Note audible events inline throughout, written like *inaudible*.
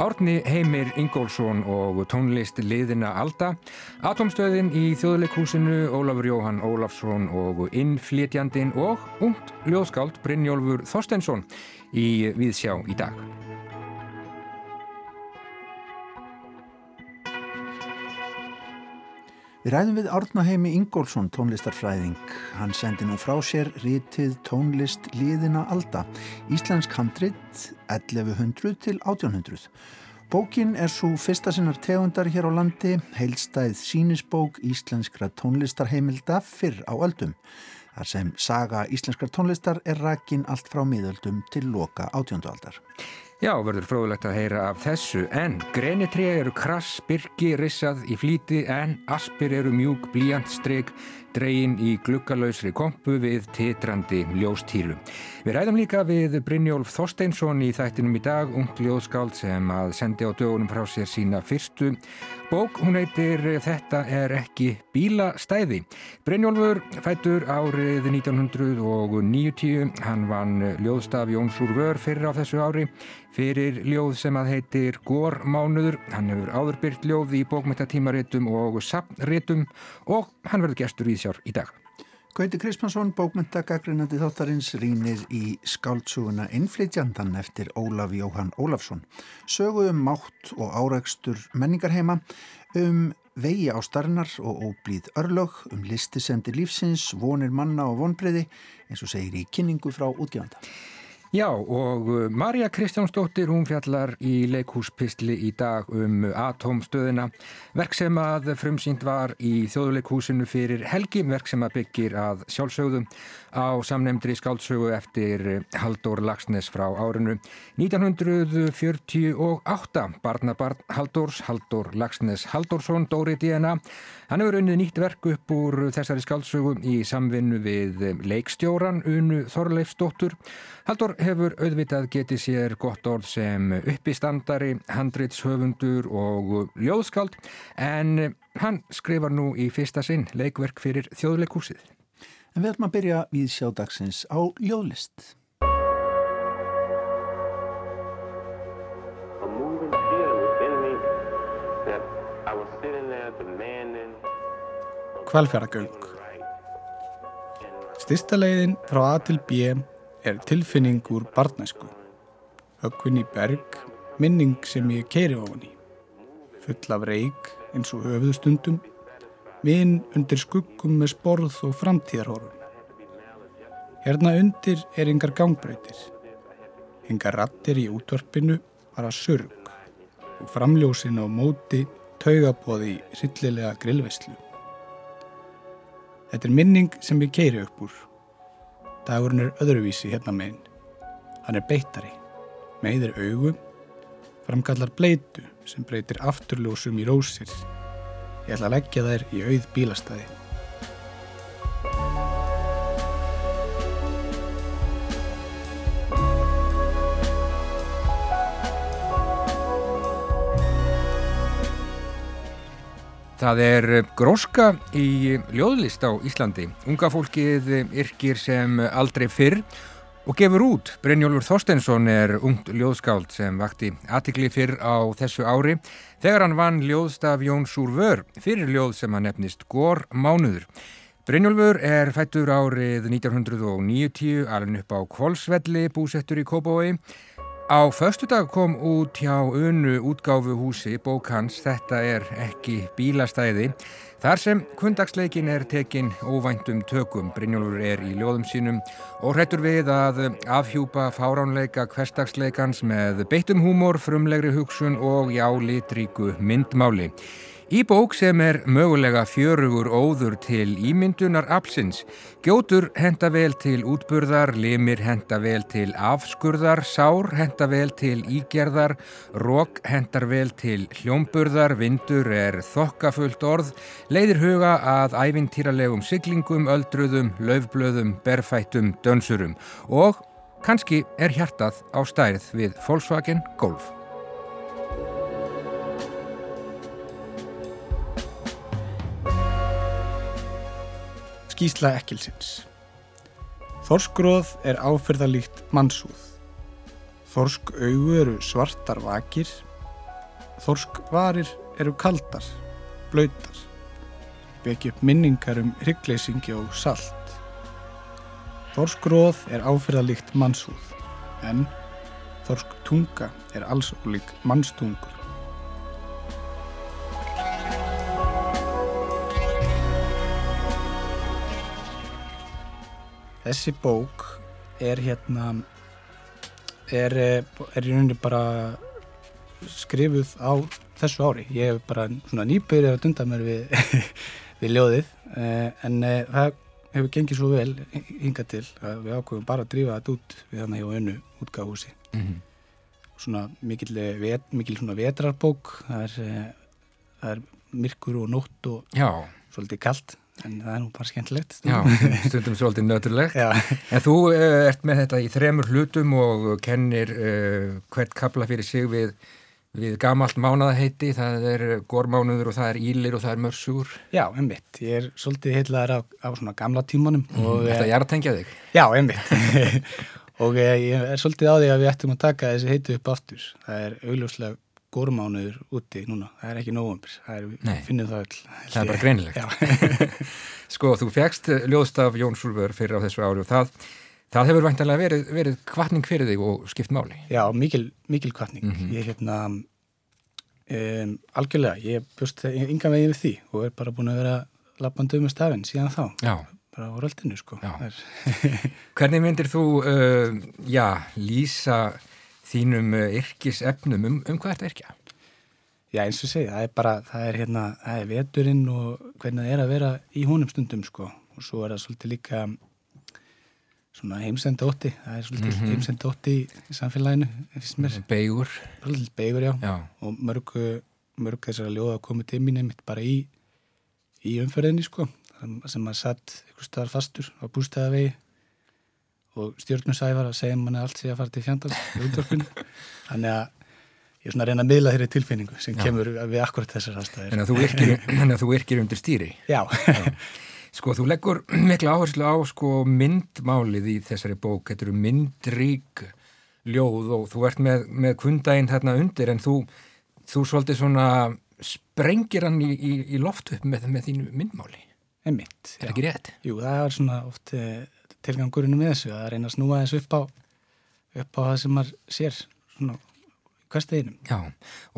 Árni Heimir Ingólfsson og tónlist liðina Alda, Atomstöðin í þjóðleikúsinu, Ólafur Jóhann Ólafsson og Innflétjandin og ungt ljóðskáld Brynjólfur Þorstensson í Viðsjá í dag. Við ræðum við Árnaheimi Ingólfsson tónlistarfræðing. Hann sendi nú frá sér rítið tónlist liðina Alda, Íslensk handrit 1100 til 1800. Bókin er svo fyrsta sinnar tegundar hér á landi, heilstæð sínisbók íslenskra tónlistarheimilda fyrr á öldum. Þar sem saga íslenskar tónlistar er rakin allt frá miðöldum til loka átjóndualdar. Já, verður fróðulegt að heyra af þessu, en grenitrið eru krass, byrki, rissað í flíti, en aspir eru mjúk, blíjantstrygg, dregin í glukkalauðsri kompu við titrandi ljóstýru. Við ræðum líka við Brynjólf Þorsteinsson í þættinum í dag, ung ljóðskáld sem að sendi á dögunum frá sér sína fyrstu bók. Hún heitir Þetta er ekki bílastæði. Brynjólfur fættur árið 1990, hann vann ljóðstaf Jóns úr vör fyrir á þessu ári fyrir ljóð sem að heitir Gormánuður. Hann hefur áðurbyrt ljóð í bókmyndatímaritum og sapnritum og hann verður gestur í Víðsjár í dag. Gauti Krismansson, bókmyndagagreinandi þáttarins, rínir í skáldsuguna Innflytjandan eftir Ólaf Jóhann Ólafsson. Sögu um mátt og áreikstur menningarheima, um vegi á starnar og óblíð örlög, um listisendi lífsins, vonir manna og vonbreyði, eins og segir í kynningu frá útgjöfanda. Já og uh, Marja Kristjánsdóttir hún fjallar í leikhúspistli í dag um atomstöðina verk sem að frumsýnd var í þjóðuleikhúsinu fyrir helgi verk sem að byggir að sjálfsögðum á samnemndri skáldsögu eftir Haldur Lagsnes frá árinu 1948 barnabarn Haldurs Haldur Lagsnes Haldursson Dóri DNA hann hefur unnið nýtt verk upp úr þessari skáldsögu í samvinnu við leikstjóran Unu Þorleifsdóttur Haldur hefur auðvitað getið sér gott orð sem uppistandari, handritshöfundur og ljóðskald en hann skrifar nú í fyrsta sinn leikverk fyrir þjóðleikúsið. En við ætlum að byrja við sjádagsins á ljóðlist. Kvalfjörðagöng Styrsta leiðin frá A til B er tilfinning úr barnæsku. Höggvinn í berg, minning sem ég keiri á hann í. Full af reik eins og höfðustundum, vinn undir skuggum með sporð og framtíðarhorfum. Hérna undir er yngar gangbreytir. Yngar rattir í útvarpinu var að surg og framljósin á móti taugabóði í rillilega grillveslu. Þetta er minning sem ég keiri upp úr Dagurinn er öðruvísi hérna meginn. Hann er beittari, meðir augum, framkallar bleitu sem breytir afturljósum í rósir. Ég ætla að leggja þær í auð bílastæði. Það er gróska í ljóðlist á Íslandi. Unga fólkið yrkir sem aldrei fyrr og gefur út. Brynjólfur Þorstensson er ungt ljóðskáld sem vakti aðtikli fyrr á þessu ári þegar hann vann ljóðstaf Jóns úr vör fyrir ljóð sem hann nefnist Gór Mánuður. Brynjólfur er fættur árið 1990 alveg upp á Kvolsvelli búsettur í Kópavói Á förstu dag kom út hjá unnu útgáfu húsi bók hans Þetta er ekki bílastæði þar sem kundagsleikin er tekin óvæntum tökum. Brynjólfur er í ljóðum sínum og hrettur við að afhjúpa fáránleika hverstagsleikans með beittum húmor, frumlegri hugsun og já litríku myndmáli. Í bók sem er mögulega fjörugur óður til ímyndunar absins, gjótur henda vel til útburðar, limir henda vel til afskurðar, sár henda vel til ígerðar, rók hendar vel til hljómburðar, vindur er þokkafullt orð, leiðir huga að ævintýralegum siglingum, öldruðum, löfblöðum, berfættum, dönsurum og kannski er hjartað á stærð við Volkswagen Golf. Skísla Ekkilsins Þorskróð er áferðalíkt mannsúð. Þorsk augu eru svartar vakir, þorsk varir eru kaldar, blöytar, vekja upp minningar um hryggleysingi og salt. Þorskróð er áfyrðalíkt mannshúð, en þorsk tunga er alls ólík mannstungur. Þessi bók er hérna er, eh, er í rauninni bara skrifuð á þessu ári. Ég hef bara svona nýbyrðið að dunda mér við, *laughs* við ljóðið eh, en eh, það hefur gengið svo vel hinga til að við ákveðum bara að drífa þetta út við hann hjá önnu útgáhúsi. Mm -hmm. Svona mikil, vet, mikil svona vetrarbók, það er, það er myrkur og nótt og Já. svolítið kallt en það er nú bara skemmtilegt. Stundum. Já, stundum svolítið nöturlegt. En þú uh, ert með þetta í þremur hlutum og kennir uh, hvert kabla fyrir sig við, við gamalt mánaðaheiti, það er gormánuður og það er ílir og það er mörsur Já, einmitt, ég er svolítið heitlaður á, á svona gamla tímanum mm, Þetta er að tengja þig? Já, einmitt. *laughs* Og ég er svolítið á því að við ættum að taka þessi heitu upp aftur. Það er augljóslega górmánuður úti núna, það er ekki nógumbir finnum það öll það er bara greinilegt. *laughs* Sko þú fegst ljóðstaf Jón Súlfur fyrir á þessu ári og það, það hefur vantilega verið, verið kvartning fyrir þig og skipt máli. Já, mikil, mikil kvartning mm -hmm. ég er hérna um, algjörlega, ég bjóst ynga vegið við því og er bara búin að vera lappandi um með stafinn síðan þá. Já. Bara á röldinu sko. Hvernig myndir þú uh, já, lýsa þínum eh, yrkisefnum um, um hvað ert yrkja? Já eins og segja, það er bara, það er hérna, það er veturinn og hvernig það er að vera í húnum stundum sko og svo er það svolítið líka svona heimsendótti, það er svolítið mm -hmm. heimsendótti í samfélaginu, finnst mér. Beigur. Svolítið beigur, já. já. Og mörgu, mörgu þessar að ljóða komið til mín einmitt bara í, í umferðinni sko, sem maður satt ykkur staðar fastur á bústæðavegi og stjórnusæfar að segja manni allt sé að fara til útdorfinu *laughs* þannig að ég er svona að reyna að miðla þeirri tilfinningu sem Já. kemur við akkurat þessar aðstæðir *laughs* Þannig að þú virkir undir stýri. Já, Já. Sko þú leggur mikla áherslu á sko myndmálið í þessari bók. Þetta eru myndrík ljóð og þú ert með, með kundæginn þarna undir en þú, þú svolítið svona sprengir hann í, í, í loft upp með, með þínu myndmáli. Einmitt, Er ekki rétt? Jú, það er svona oft eh, tilgangurinn með þessu að reyna að snúa þessu upp á, upp á það sem maður sér svona hvert eginum. Já,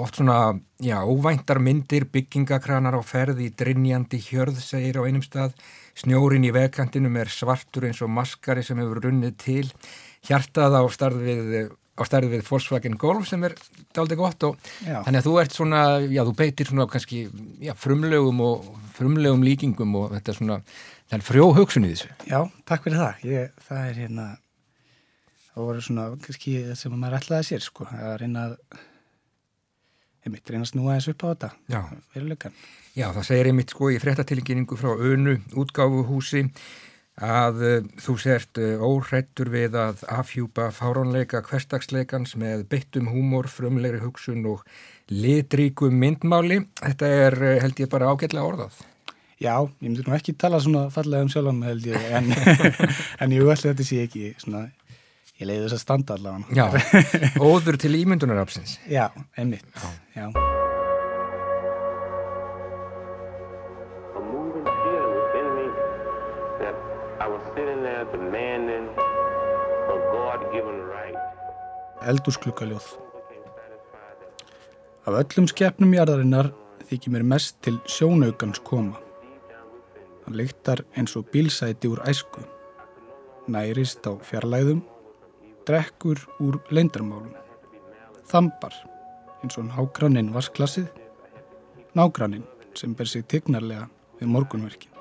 oft svona, já, óvæntar myndir, byggingakranar á ferði, drinjandi hjörð, segir á einum stað, snjórin í vegkantinum er svartur eins og maskari sem hefur runnið til, hjartað á starð við, á starð við Volkswagen Golf sem er dálítið gott og já. þannig að þú ert svona, já, þú beitir svona kannski, já, frumlegum og frumlegum líkingum og þetta svona Það er frjó hugsun í þessu. Já, takk fyrir það. Ég, það er hérna, það voru svona, kannski sem maður ætlaði að sér, sko, að reyna að, einmitt, reyna að snúa þessu upp á þetta. Já. Verulegan. Já, það segir einmitt, sko, í fréttatilkynningu frá önu útgáfuhúsi að uh, þú sért uh, óhrættur við að afhjúpa fáránleika hverstagsleikans með byttum húmor, frumlegri hugsun og litríkum myndmáli. Þetta er, uh, held ég, bara ágætlega orðað. Já, ég myndi nú ekki tala svona fallega um sjálfum held ég, en, *laughs* en ég ætla þetta sé ekki svona, ég leiði þess að standa allavega. Já, óður til ímyndunarapsins. *laughs* Já, einmitt, já. já. Eldúsklukkaljóð Af öllum skefnum jarðarinnar þykir mér mest til sjónaugans koma Hann lyktar eins og bílsæti úr æsku, nærist á fjarlæðum, drekkur úr leindarmálum, þambar eins og nágranninn vasklasið, nágranninn sem ber sig tignarlega við morgunverkin.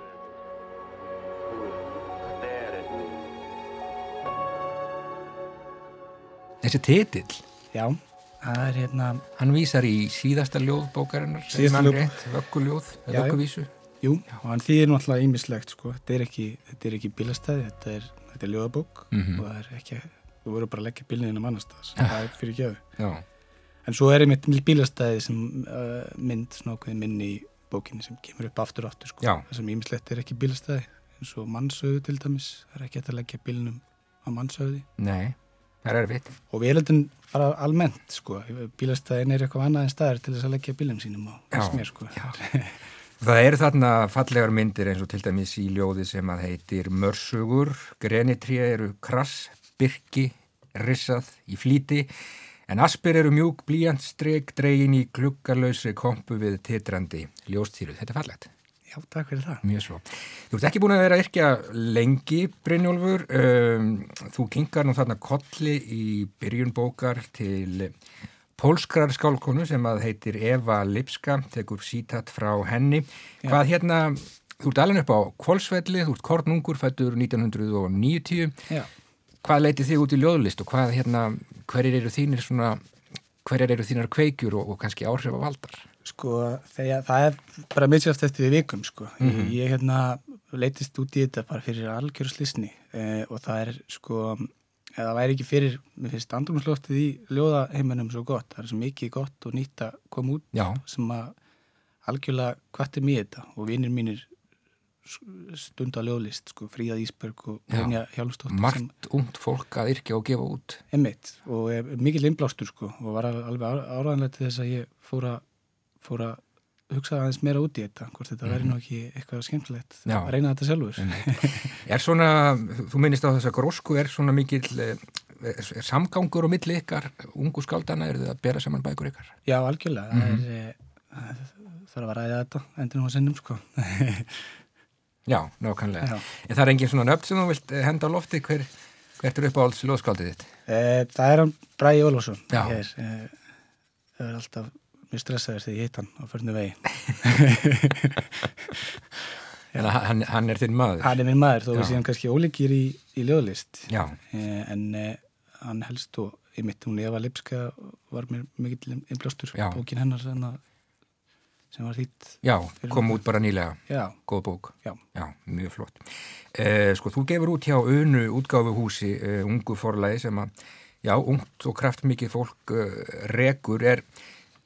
Þessi titill? Já, það er hérna... Hann vísar í síðasta ljóðbókarinnar, síðasta ljóð, vögguljóð, vögguvísu. Jú, og hann þýðir náttúrulega ímislegt sko. þetta er ekki, ekki bílastæði þetta er, er ljóðabók mm -hmm. og það er ekki, þú verður bara að leggja bílniðin á mannastæðas, *laughs* ja. það er fyrir gjöfu en svo er einmitt bílastæði sem uh, mynd snókuði minni í bókinni sem kemur upp aftur og aftur sko. það sem ímislegt er ekki bílastæði eins og mannsauðu til dæmis, það er ekki að leggja bílnum á mannsauði Nei Það er erfitt. Og vélutin bara almennt, sko. Bílastæðin er eitthvað annað en staðar til þess að leggja bílum sínum á mér, sko. *laughs* Það eru þarna fallegar myndir eins og til dæmis í ljóði sem að heitir Mörsugur, grenitrið eru krass, byrki, rissað í flíti, en aspir eru mjúk, blíjandstreg, dregin í klukkarlausri kompu við titrandi ljóstýru. Þetta er fallegt. Já, takk fyrir það. Mjög svo. Þú ert ekki búin að vera að yrkja lengi, Brynjólfur. Um, þú kingar nú þarna kolli í byrjun bókar til pólskrar skálkonu sem að heitir Eva Lipska, tekur sítat frá henni. Já. Hvað hérna, þú ert alveg upp á Kvolsvelli, þú ert kornungur, fættur 1990. Já. Hvað leiti þig út í ljóðlist og hvað hérna, hverjir eru þínir svona, hverjir eru þínar kveikjur og, og kannski áhrif af valdar? Sko, þegar, það er bara misjátt eftir við vikum, sko. Mm -hmm. Ég hérna leitist út í þetta bara fyrir algjörðslisni eh, og það er, sko, eða væri ekki fyrir, mér finnst andrumsloftið í ljóðaheiminum svo gott, það er svo mikið gott og nýtt að koma út Já. sem að algjörlega kvartir mér þetta og vinnir mínir stunda ljóðlist, sko, Fríða Ísberg og Brynja Hjálfstóttir. Margt ungt fólk að yrkja og gefa út. Emmitt og mikið limblástur, sko, og var alveg áraðanlega til þess að ég fóra, fóra hugsaði aðeins meira út í þetta hvort þetta mm. verði nú ekki eitthvað skemmtilegt Já. að reyna þetta sjálfur Er svona, þú minnist á þess að grósku er svona mikil er, er samgangur og milli ykkar ungu skáldana, er þið að bera saman bækur ykkar? Já, algjörlega mm -hmm. það er það að ræða þetta endur nú að sennum sko Já, nákvæmlega En það er engin svona nöfn sem þú vilt eh, henda á lofti hver, hvert er uppáhalds lóðskáldið þitt? Það er hann Bræði Ólásson það er alltaf mjög stressaður þegar ég hitt hann á förnu vegi. *laughs* En hann, hann er þinn maður? Hann er minn maður, þó við séum kannski ólíkir í, í ljóðlist. Eh, en eh, hann helst og ég mitt hún Eva Lipska var mér mikill innblástur bókin hennar sem var þýtt Já, kom út bara nýlega. Já. góð bók, Já. Já, mjög flott. Eh, Sko, þú gefur út hjá Önu útgáfuhúsi, eh, ungu forlæði sem að, já, ungt og kraftmikið fólk eh, rekur. Er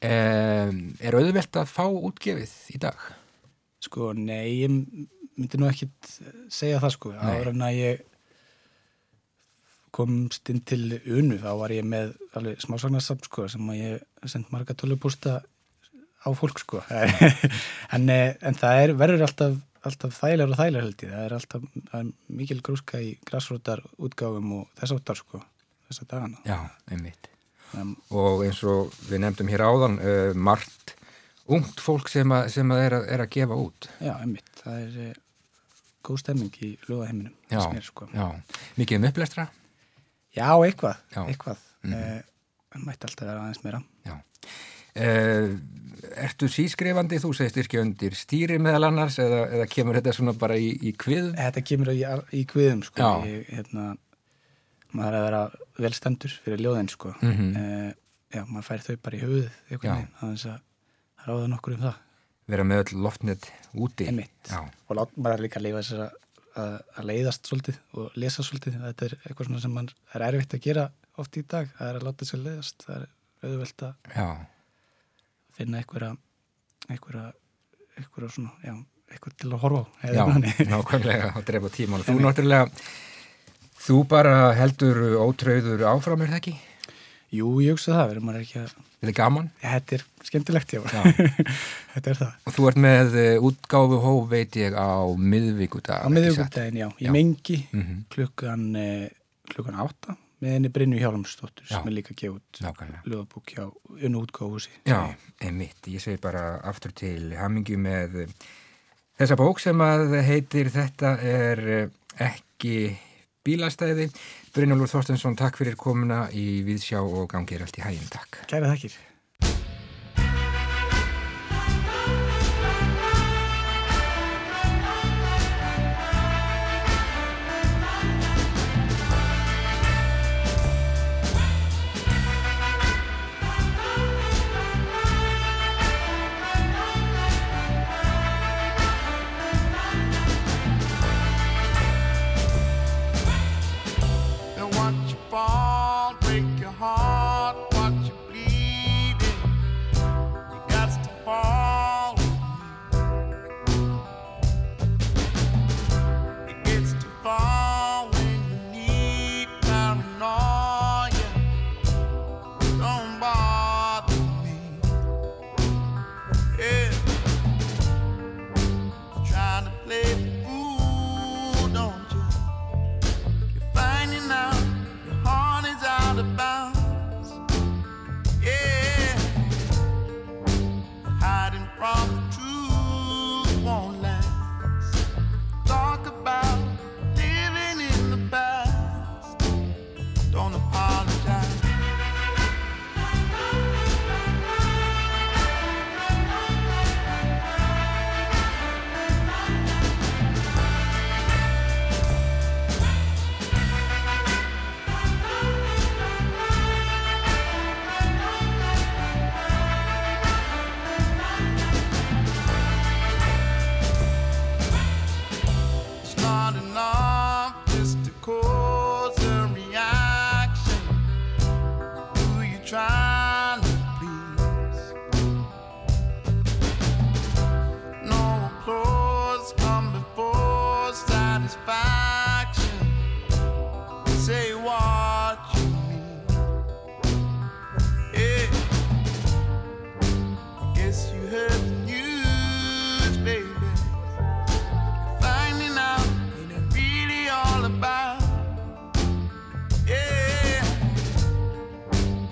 Um, er auðvelt að fá útgefið í dag? Sko, nei, ég myndi nú ekkit segja það sko, ára en að ég komst inn til unu, þá var ég með alveg smásagnarsamt sko, sem að ég sendt marga tölupústa á fólk sko. *laughs* En, eh, en það er, verður alltaf alltaf þægilegar og þægilegar held ég. Það er alltaf það er mikil grúska í græsrótar útgáfum og þess áttar sko þess að dagana. Já, einmitt og eins og við nefndum hér áðan uh, margt ungt fólk sem, a, sem að er, að er að gefa út. Já, einmitt, það er uh, góð stemming í lögaheiminum Já, sko. já, mikið um upplestra Já, eitthvað, já. eitthvað. Mm -hmm. uh, mætti alltaf vera aðeins meira. Já. Uh, ertu sískrifandi, þú segist ekki undir stýri meðal annars eða, eða kemur þetta svona bara í, í kviðum? Þetta kemur í, í kviðum sko, ég, hérna, maður er að vera vel stendur fyrir ljóðin sko. Mm -hmm. uh, já, maður fær þau bara í höfuð þannig að það ráða nokkur um það. Vera með öll loftnett úti. Og lát, maður líka að leiða að, að leiðast svolítið og lesa svolítið. Þetta er eitthvað sem mann er erfitt að gera oft í dag, það er að láta sér leiðast. Það er auðvelt að já. finna svona, já, eitthvað til að horfa á Já, nákvæmlega. Að drefa tíma. Og *laughs* þú náttúrulega Þú bara heldur ótröður áfram, er það ekki? Jú, ég hugsa það, verður maður ekki að... Þetta er gaman? Þetta er skemmtilegt, já. já. *laughs* þetta er það. Og þú ert með eh, útgáfu hóf, veit ég, á miðvíkudag. Á miðvíkudagin, já. Í já. mengi, mm -hmm. klukkan, eh, klukkan átta, með henni Brynju Hjálmsdóttur, sem er líka út lögabúk hjá unnu útgáfusi. Já, einmitt. Ég segi bara aftur til hamingi með eh, þessa bók sem að heitir Þetta er ekki bílastæði. Brynjólfur Þorstensson, takk fyrir komuna í Viðsjá og gangir allt í hæginn. Takk. Kæra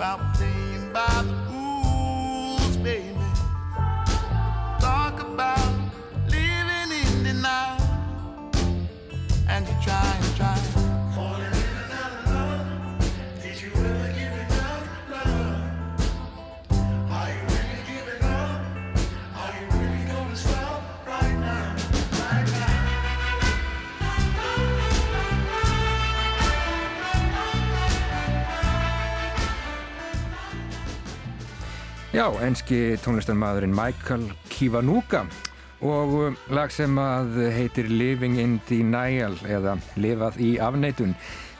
about me. Já, enski tónlistarmadurinn Michael Kiwanuka og um, lag sem að heitir Living in Denial eða Lifað í afneitun.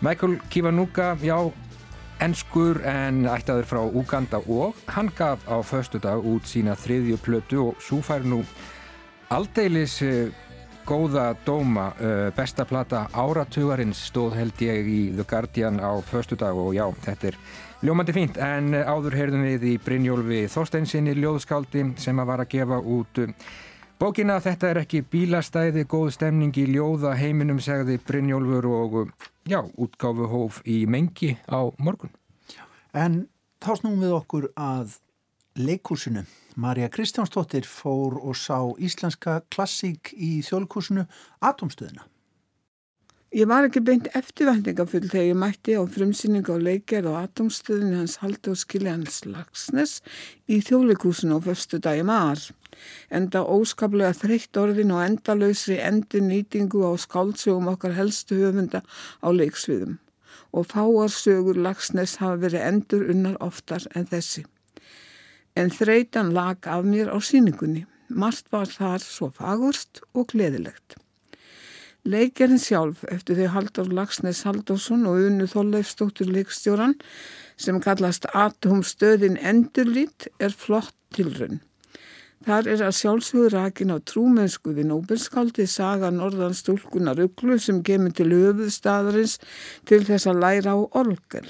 Michael Kiwanuka, já, enskur en ættaður frá Uganda og hann gaf á förstu dag út sína þriðju plötu og svo fær nú aldeilis uh, góða dóma. Uh, besta plata áratugarins stóð held ég í The Guardian á förstu dag og já, þetta er Ljómandi fínt, en áður heyrðum við í Brynjólfi Þorsteinsinni ljóðskáldi sem að var að gefa út um, bókina Þetta er ekki bílastæði, góð stemning í ljóða heiminum, segði Brynjólfur og já, útgáfu hóf í mengi á morgun. En þá snúum við okkur að leikúsinu. Marja Kristjánsdóttir fór og sá íslenska klassík í þjólkúsinu Atomstöðina. Ég var ekki beint eftirvændingafull þegar ég mætti á frumsýningu á leikjar og atomstöðinu hans haldi og skilja hans lagsnes í þjólikúsinu á förstu dagi maður. Enda óskaplega þreytt orðin og endalausri endur nýtingu á skáldsögum okkar helstu höfunda á leiksviðum. Og fáarsögur lagsnes hafa verið endur unnar oftar en þessi. En þreytan lag af mér á síningunni. Marst var þar svo fagurst og gleðilegt. Leikjarinn sjálf eftir því Haldur Lagsnes Haldursson og Unu Þorleifstóttur leikstjóran sem kallast Atomstöðin Endurlít er flott tilrönn. Þar er að sjálfsögur rakin á trúmennsku við Nobelskáldi saga Norðan stúlkunar Uglu sem kemur til höfuðstadarins til þess að læra á orgel.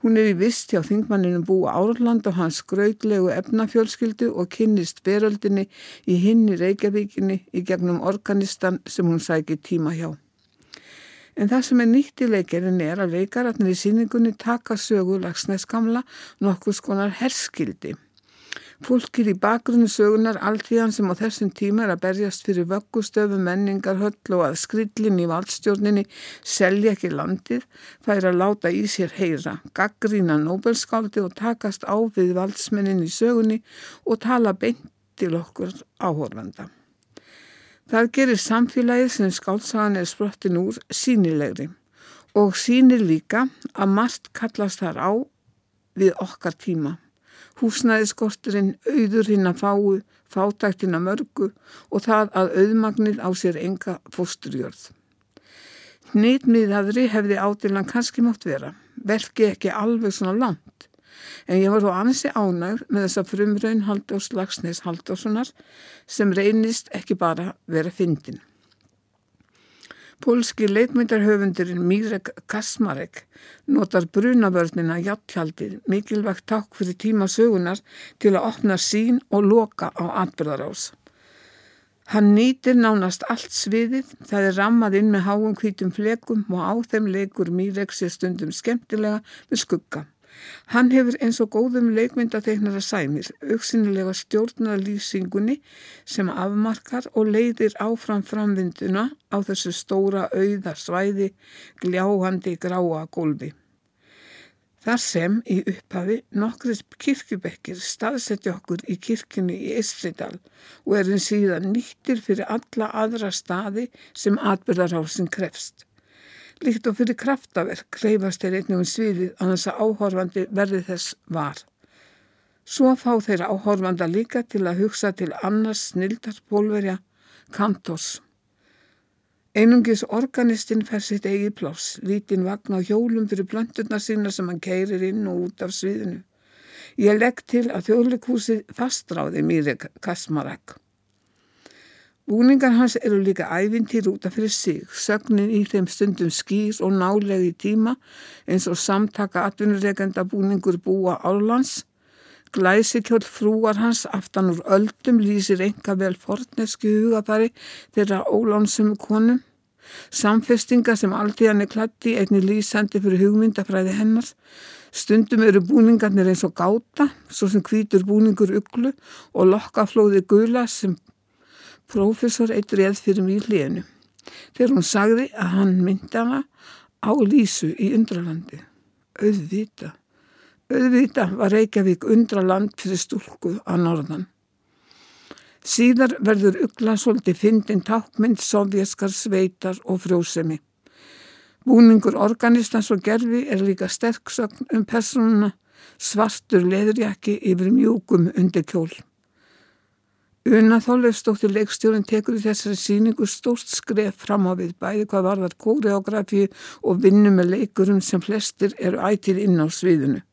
Hún er í vist hjá þingmanninum búa Árland og hans gröðlegu efnafjölskyldu og kynnist veröldinni í hinn í Reykjavíkinni í gegnum organistan sem hún sækir tíma hjá. En það sem er nýtt í leikirinn er að leikararnir í síningunni taka sögu lagsnæs gamla nokkus konar herskildi. Fólkir í bakgrunni sögunar alltíðan sem á þessum tíma er að berjast fyrir vöggustöfu, menningar, höll og að skrillin í valdstjórninni selja ekki landið, fær að láta í sér heyra, gaggrína Nobelskáldi og takast á við valdsmennin í sögunni og tala beint til okkur áhorfanda. Það gerir samfélagið sem skálsagan er sprottin úr sínilegri og sínir líka að margt kallast þar á við okkar tíma húsnæðiskorturinn, auður hinn að fáu, fátæktin að mörgu og það að auðmagnið á sér enga fósturjörð. Nýtmiðaðri hefði átilan kannski mátt vera, verki ekki alveg svona langt, en ég var þó ansi ánægur með þessa frumraun Halldórs Lagsnes Halldórssonar sem reynist ekki bara vera fyndin. Pólski leitmyndarhöfundurinn Mirek Kasmarek notar brunavörnina játtjaldir mikilvægt takk fyrir tíma sögunar til að opna sín og loka á atbyrðarás. Hann nýtir nánast allt sviðið, það er rammað inn með háum hvítum flekum og á þeim leikur Míreksi stundum skemmtilega með skugga. Hann hefur eins og góðum leikmyndateiknara sæmir, auksinilega stjórnar lýsingunni sem afmarkar og leiðir áfram framvinduna á þessu stóra auða svæði gljáhandi gráa gólfi. Þar sem í upphafi nokkrið kirkjubekkir staðsetti okkur í kirkjunni í Eistridal og er einn síðan nýttir fyrir alla aðra staði sem atbyrðarásin krefst. Líkt og fyrir kraftaverk kreifast þeir einnig um sviðið að þess að áhorfandi verði þess var. Svo fá þeir áhorfanda líka til að hugsa til annars snildar pólverja Kantors. Einungis organistinn fær sitt eigi pláss, lítinn vagn á hjólum fyrir blöndurna sína sem hann keirir inn og út af sviðinu. Ég legg til að þjóðleikúsi fastráði Mírek Kasmarak. Búningar hans eru líka ævintýr útaf fyrir sig, sögnin í þeim stundum skýr og nálegi tíma eins og samtaka atvinnureikenda búningur búa Árlands. Glæsikjöld frúar hans aftan úr öldum lýsir enga vel fornesku hugafari þeirra ólánsum konum. Samfestinga sem alltíðan er klatti einni lýsandi fyrir hugmyndafræði hennar. Stundum eru búningarnir eins og gáta, svo sem hvítur búningur uglu og lokkaflóði gula sem Profesor eitt reð fyrir mig í hlénu þegar hún sagði að hann myndi hana á Lísu í Undralandi. Auðvita. Auðvita var Reykjavík undraland fyrir stúlku að norðan. Síðar verður ugla svolítið fyndin tákmynd sovjaskar sveitar og frjósemi. Búningur organistans og gerfi er líka sterksögn um personuna svartur leðurjaki yfir mjúkum undir kjól. Una Þóllefsdóttir leikstjórin tekur í þessari síningu stórt skref fram á við bæði hvað varðar kóreografi og vinnu með leikurum sem flestir eru ættir inn á sviðinu.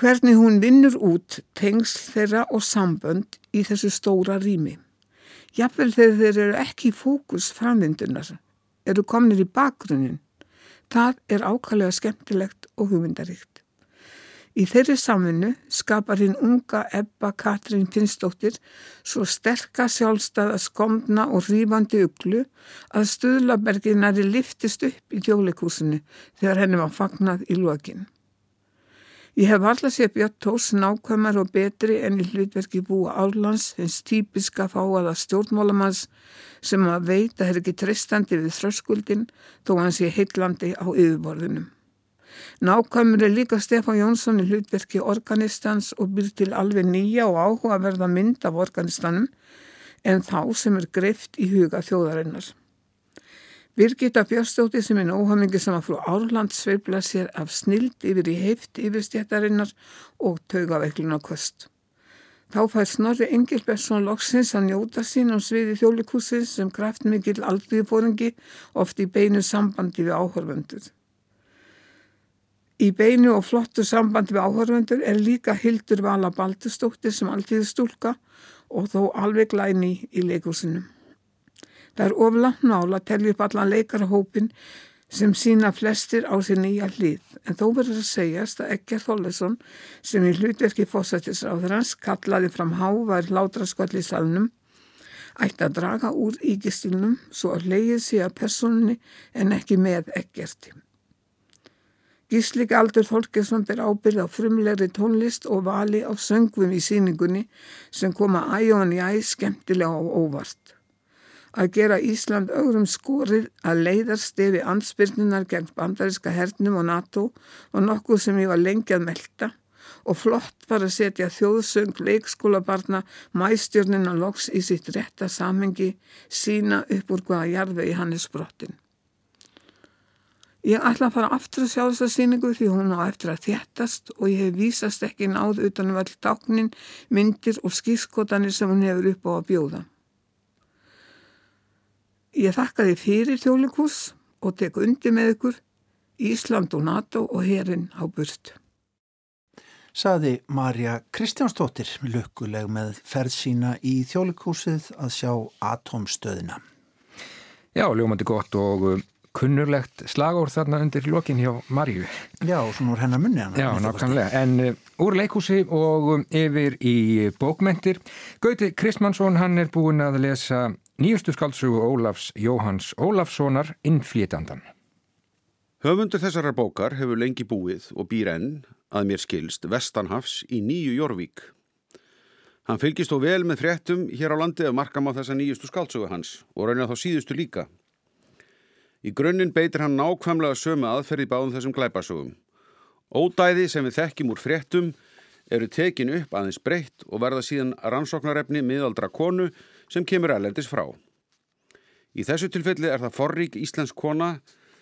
Hvernig hún vinnur út tengsl þeirra og sambönd í þessu stóra rými. Jafnvel þegar þeir eru ekki í fókus framvindunar, eru komnir í bakgrunin. Það er ákallega skemmtilegt og hugmyndaríkt. Í þeirri samfunnu skapar hinn unga Ebba Katrín Finnsdóttir svo sterka sjálfstæða skomna og rýfandi uglu að stuðlaberginari liftist upp í tjóleikúsinu þegar henni var fagnad í lokin. Ég hef alltaf séð Björn Tós nákvæmar og betri enn í hlutverki búa Árlands, hins típiska fáaða stjórnmálamanns sem að veit að er ekki treystandi við þröskuldin þó hann sé heitlandi á yfirborðinum. Nákvæmur er líka Stefán Jónsson í hlutverki organistans og byr til alveg nýja og áhuga verða mynd af organistanum en þá sem er greift í huga þjóðarinnar. Birgitta Björnstóttir sem er óhamingi sem að frú Árland sveifla sér af snild yfir í heift yfirstjættarinnar og taugaveiklun á kvöst. Þá fær Snorri Engilbertsson loksins að njóta sín á sviði þjólikúsins sem kraftmikil aldriðfóringi oft í beinu sambandi við áhörvendur. Í beinu og flottu samband við áhörvendur er líka Hildur Vala Baldustóttir sem alltíði stúlka og þó alveg glæni í leikusinum. Það er oflant nála að tellja upp allan leikarhópin sem sína flestir á sér nýja hlýð en þó verður að segjast að Egger Þóllesson sem í hlutverki fósættisráður hans kallaði fram hávær látraskvall í salnum ætti að draga úr ígistilnum svo að leiði sig að personinni en ekki með Eggerti. Gíslik Aldur Þolkesson ber ábyrð á frumlegri tónlist og vali á söngvum í síningunni sem koma æjón í æð skemmtilega og óvart. Að gera Ísland öðrum skorið að leiðarstefi ansbyrnunar gegn bandariska hernum og NATO og nokkuð sem ég var lengi að melda og flott var að setja þjóðsöng leikskólabarna mæstjörnina loks í sitt rétta samengi sína upp úr hvaða jarði í hannes brottin. Ég ætla að fara aftur að sjá þessa síningu því hún á eftir að þéttast og ég hef vísast ekki náð utanum all dáknin, myndir og skískotanir sem hún hefur upp á að bjóða. Ég þakka þið fyrir þjólikús og tek undir með ykkur Ísland og NATO og herin á burt. Saði Marja Kristjánsdóttir lukkuleg með ferð sína í þjólikúsið að sjá atomstöðina. Já, ljómandi gott og kunnurlegt slagór þarna undir lokin hjá Marju. Já, svona úr hennar munni. Já, nákvæmlega. En uh, úr leikúsi og um, yfir í bókmentir. Gauti Kristmannsson, hann er búin að lesa nýjustu skaldsögu Ólafs Jóhans Ólafssonar innflétandan. Höfundur þessarar bókar hefur lengi búið og býr enn, að mér skilst, Vestanhafs í nýju Jórvík. Hann fylgist þó vel með fréttum hér á landi að markam á þessa nýjustu skaldsögu hans og raunar þá síðustu líka. Í grunninn beitir hann nákvæmlega sömu aðferði báðum þessum glæpasögum. Ódæði sem við þekkjum úr fréttum eru tekin upp aðeins breytt og verða síðan rannsóknarefni miðaldra konu sem kemur erlendis frá. Í þessu tilfelli er það forrík íslensk kona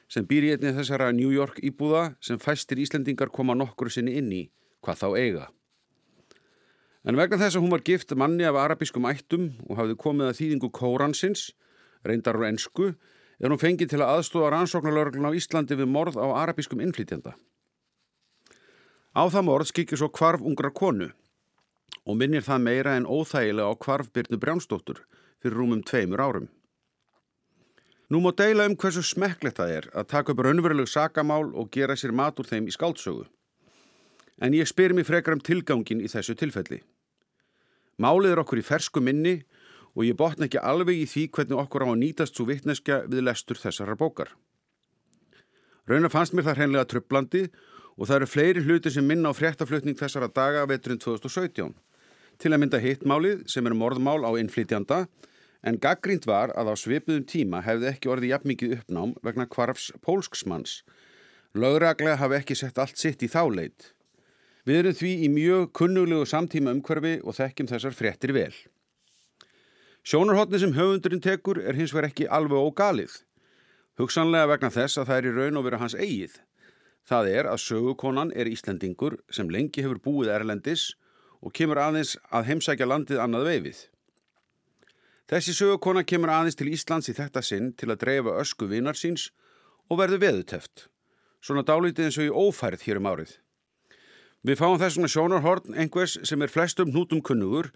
sem býr í einni þessara New York íbúða sem fæstir Íslendingar koma nokkur sinni inn í, hvað þá eiga. En vegna þess að hún var gift manni af arabískum ættum og hafði komið að þýðingu kóransins, reyndar og ennsku, er hún fengið til að aðstóða rannsóknarlörglun á Íslandi við morð á arabískum innflytjanda. Á það morð skikir svo kvarf ungra konu og minnir það meira en óþægilega á kvarf Byrnu Brjánsdóttur fyrir rúmum tveimur árum. Nú má deila um hversu smekklegt það er að taka upp raunveruleg sakamál og gera sér mat úr þeim í skáldsögu. En ég spyr mér frekar um tilgangin í þessu tilfelli. Málið er okkur í fersku minni og ég botna ekki alveg í því hvernig okkur á að nýtast svo vittneskja við lestur þessarar bókar. Raunar fannst mér það hreinlega tröflandi og það eru fleiri hluti sem minna á fréttaflutning þessara daga veturinn 2017. Til að mynda hittmálið sem er morðmál á innflytjanda en gaggrínt var að á svipuðum tíma hefði ekki orðið jafnmikið uppnám vegna kvarfs pólsksmanns. Lauraglega hafi ekki sett allt sitt í þáleit. Við erum því í mjög kunnuglegu samtíma umhverfi og þekkjum þessar fréttir vel. Sjónarhóttni sem höfundurinn tekur er hins vegar ekki alveg ógalið. Hugsanlega vegna þess að það er í raun og vera hans eigið. Það er að sögukonan er Íslandingur sem lengi hefur búið Erlendis og kemur aðeins að heimsækja landið annað veifið. Þessi sögukona kemur aðeins til Íslands í þetta sinn til að dreifa ösku vinar síns og verður veðuteft. Svona dálítið eins og í ófærið hér um árið. Við fáum þessuna sjónarhorn einhvers sem er flestum hnútum kunnugur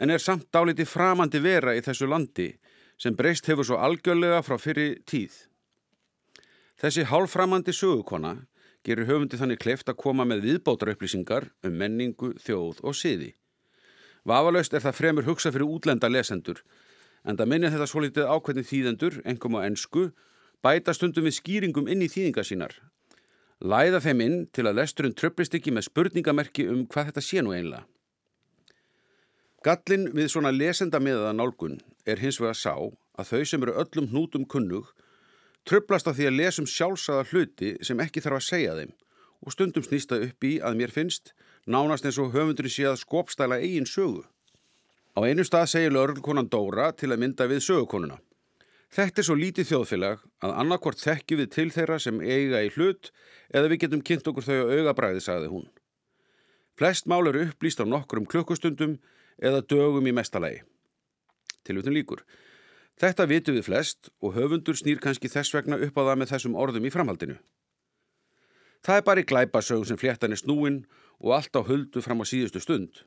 en er samt dálítið framandi vera í þessu landi sem breyst hefur svo algjörlega frá fyrri tíð. Þessi hálframandi sögukona gerir höfundi þannig kleft að koma með viðbótarupplýsingar um menningu, þjóð og siði. Vafalaust er það fremur hugsa fyrir útlenda lesendur, en það minnir þetta svo litið ákveðni þýðendur, engum á ennsku, bæta stundum við skýringum inn í þýðinga sínar. Læða þeim inn til að lesturinn tröflist ekki með spurningamerki um hvað þetta sé nú einlega. Gallin við svona lesenda miðaða nálgun er hins vega sá að þau sem eru öllum hnútum kunnug Tröflast af því að lesum sjálfsagða hluti sem ekki þarf að segja þeim og stundum snýsta upp í að mér finnst nánast eins og höfundurinn sé að skopstæla eigin sögu. Á einu stað segir lögurkonan Dóra til að mynda við sögukonuna. Þetta er svo lítið þjóðfélag að annarkvort þekki við til þeirra sem eiga í hlut eða við getum kynnt okkur þau á augabræði, sagði hún. Flest mál eru upplýst á nokkur um klukkustundum eða dögum í mestalagi. Tilvitun líkur. Þetta vitum við flest og höfundur snýr kannski þess vegna upp á það með þessum orðum í framhaldinu. Það er bara í glæpasögum sem fléttan er snúin og allt á höldu fram á síðustu stund.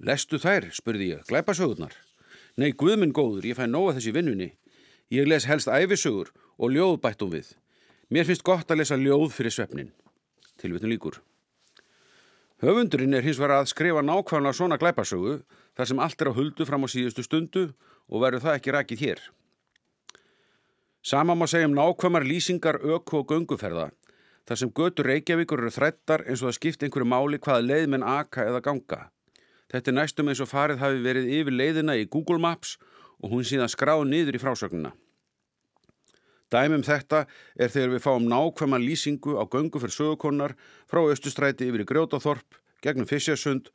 Lestu þær, spurði ég, glæpasögurnar? Nei, guðminn góður, ég fæ nóga þessi vinnunni. Ég les helst æfisögur og ljóð bættum við. Mér finnst gott að lesa ljóð fyrir svefnin. Tilvitun líkur. Höfundurinn er hins verið að skrifa nákvæmlega svona glæpasögu þar sem allt er á höldu fram á síðustu stundu og verður það ekki rakið hér. Sama má segja um nákvæmar lýsingar öku og gönguferða þar sem götur Reykjavíkur eru þrættar eins og það skipt einhverju máli hvaða leið menn aka eða ganga. Þetta er næstum eins og farið hafi verið yfir leiðina í Google Maps og hún síðan skráð niður í frásögnuna. Dæmum þetta er þegar við fáum nákvæma lýsingu á göngu fyrir sögukonnar frá Östustræti yfir í Grjótaþorp, gegnum Fissjarsund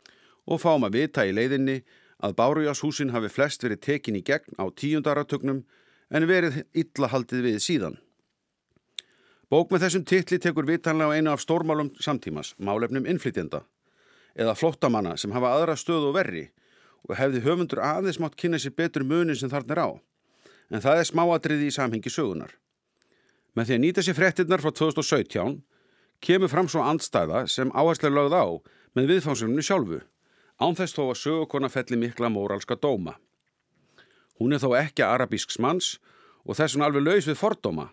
og fáum að vita í leiðinni að Bárujashúsin hafi flest verið tekin í gegn á tíundaratögnum en verið illa haldið við síðan. Bók með þessum titli tekur vitanlega einu af stórmálum samtímas, málefnum innflytjenda, eða flottamanna sem hafa aðra stöð og verri og hefði höfundur aðeins mátt kynna sér betur munin sem þarna er á. En það er smáadriði í samhengi sögunar. Með því að nýta sér frettinnar frá 2017 kemur fram svo andstæða sem áherslega lögð á með viðfánsuminu sjálfu ánþess þó að sögukona felli mikla móralska dóma. Hún er þó ekki arabísks manns og þess vegna alveg laus við fordóma,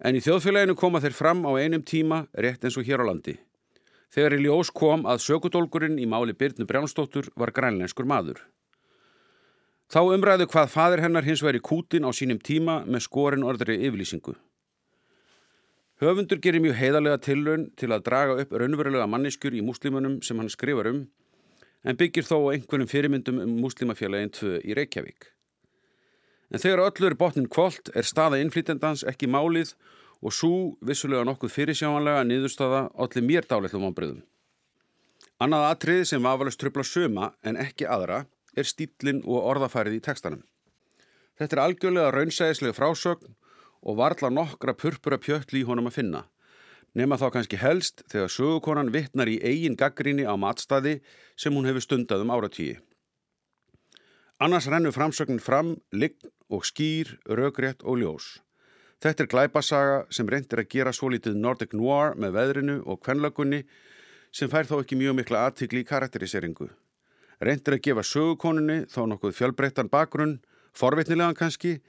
en í þjóðfélaginu koma þeir fram á einum tíma rétt eins og hér á landi. Þegar í ljós kom að sökudólgurinn í máli Byrnu Brjánsdóttur var grænlenskur maður. Þá umræðu hvað fadir hennar hins veri kútin á sínum tíma með skorin orðri yfirlýsingu. Höfundur gerir mjög heiðarlega tilraun til að draga upp raunverulega manniskur í múslimunum sem hann skrifar um en byggir þó einhvernum fyrirmyndum um múslimafélagin 2 í Reykjavík. En þegar öllur botnin kvólt er staða innflýtendans ekki málið og svo vissulega nokkuð fyrirsjámanlega niðurstaða allir mér dálitlum ábreyðum. Annað atrið sem vafalast tröfla söma en ekki aðra er stílinn og orðafærið í tekstanum. Þetta er algjörlega raunsæðislega frásögn og varla nokkra purpura pjötli í honum að finna nema þá kannski helst þegar sögukonan vittnar í eigin gaggrinni á matstaði sem hún hefur stundað um áratíi. Annars rennur framsögnin fram, lign og skýr, rögrétt og ljós. Þetta er glæpasaga sem reyndir að gera svo litið Nordic Noir með veðrinu og kvenlagunni sem fær þó ekki mjög mikla aðtikli í karakteriseringu. Reyndir að gefa sögukoninni þó nokkuð fjölbreyttan bakgrunn, forvitnilegan kannski,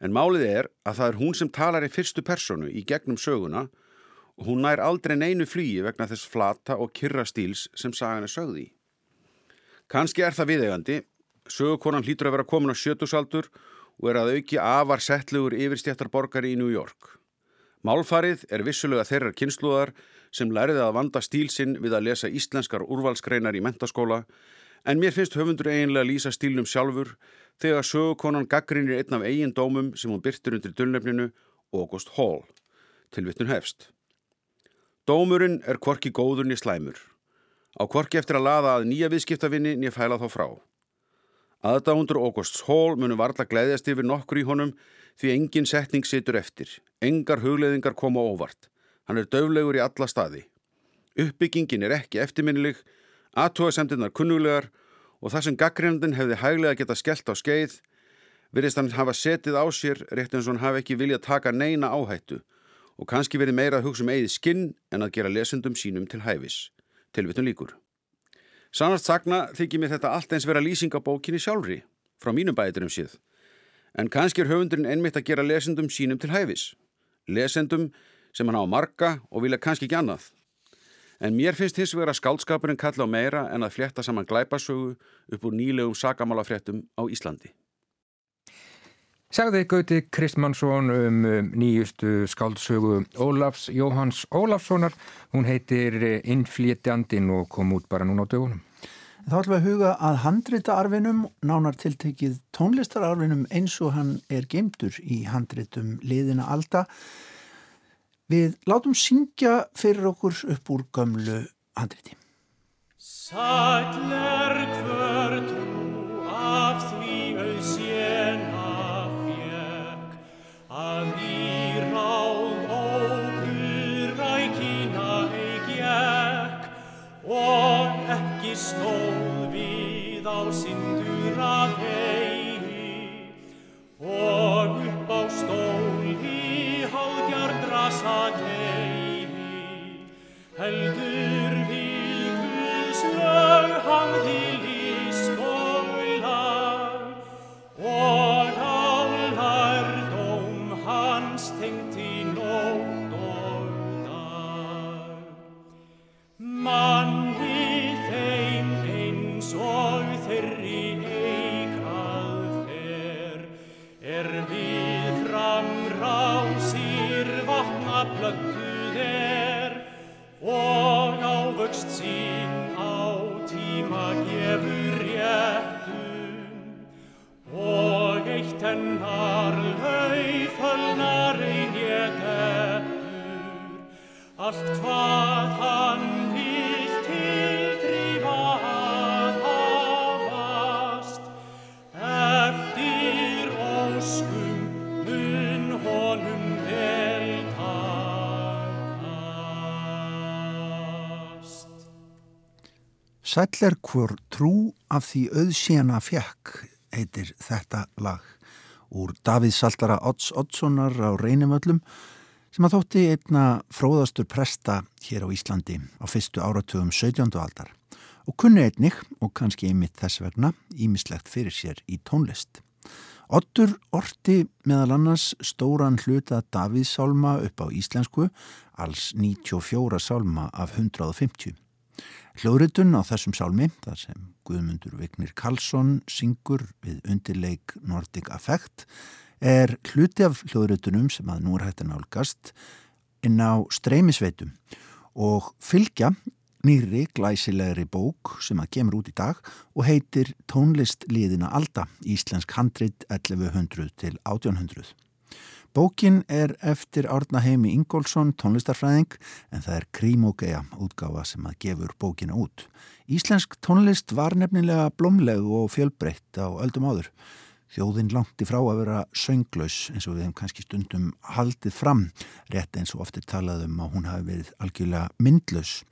en málið er að það er hún sem talar í fyrstu personu í gegnum söguna og hún nær aldrei neinu flýi vegna þess flata og kyrra stíls sem sagan er sögði í. Kanski er það viðegandi, sögukonan hlýtur að vera komin á sjötusaldur og er að auki afar settlugur yfirstjættarborgari í New York. Málfarið er vissulega þeirrar kynsluðar sem læriði að vanda stílsinn við að lesa íslenskar úrvalskreinar í mentaskóla en mér finnst höfundur eiginlega lýsa stílnum sjálfur þegar sögukonan gaggrinir einn af eigin dómum sem hún byrtir undir dölnefninu August Hall. Tilvittun hefst. Dómurinn er kvorki góður niður slæmur. Á kvorki eftir að laða að nýja viðskiptavinni niður fæla þá frá. Aðdáundur Augusts Hall munum varla gleiðast yfir nokkur í honum því engin setning situr eftir. Engar hugleðingar koma óvart. Hann er döflegur í alla staði. Uppbyggingin er ekki eftirminnileg, aðtóasemtinnar kunnulegar og það sem gaggrindin hefði hæglega geta skellt á skeið virðist hann hafa setið á sér rétt eins og hann hafi ekki viljað taka neina áhættu og kannski verið meira að hugsa um eigið skinn en að gera lesendum sínum til hæfis. Tilvitun líkur. Sannast sagna þykir mér þetta allt eins vera lýsingabókinni sjálfri, frá mínum bæturum síð. En kannski er höfundurinn einmitt að gera lesendum sínum til hæfis. Lesendum sem hann á marga og vilja kannski ekki annað. En mér finnst hins vegar að skaldskapurinn kalla á meira en að fletta saman glæpasögu upp úr nýlegum sakamálafrettum á Íslandi. Sagði Gauti Kristmannsson um, um nýjustu skáldsögu Ólafs Jóhans Ólafssonar. Hún heitir Innflétjandin og kom út bara núna á dögunum. Þá ætlum við að huga að handrita arfinum, nánar tiltekið tónlistararfinum eins og hann er geimtur í handritum liðina alda. Við látum syngja fyrir okkur upp úr gömlu handriti. Sætler hver Sæll er hvort trú af því auðsjena fjekk heitir þetta lag úr Davíð Saltara Odds Oddssonar á Reynimöllum sem að þótti einna fróðastur presta hér á Íslandi á fyrstu áratugum 17. aldar og kunni einnig og kannski einmitt þess vegna ímislegt fyrir sér í tónlist. Oddur orti meðal annars stóran hluta Davíð Sálma upp á íslensku, alls 94 sálma af 150. Hljóðritun á þessum sálmi, þar sem Guðmundur Vignir Karlsson syngur við undirleik Nordic Affect, er hluti af hljóðritunum sem að nú er hægt að nálgast inn á streymisveitum og fylgja nýri glæsilegri bók sem að kemur út í dag og heitir Tónlistliðina Alda, Íslensk handrit 1100 til 1800. Bókin er eftir Árna Heimi Ingólfsson, tónlistarfræðing, en það er Krímógeia útgáfa sem að gefur bókina út. Íslensk tónlist var nefnilega blómleg og fjölbreytt á öldum áður. Þjóðin langt í frá að vera sönglaus eins og við hefum kannski stundum haldið fram, rétt eins og oftir talaðum að hún hafi verið algjörlega myndlaus.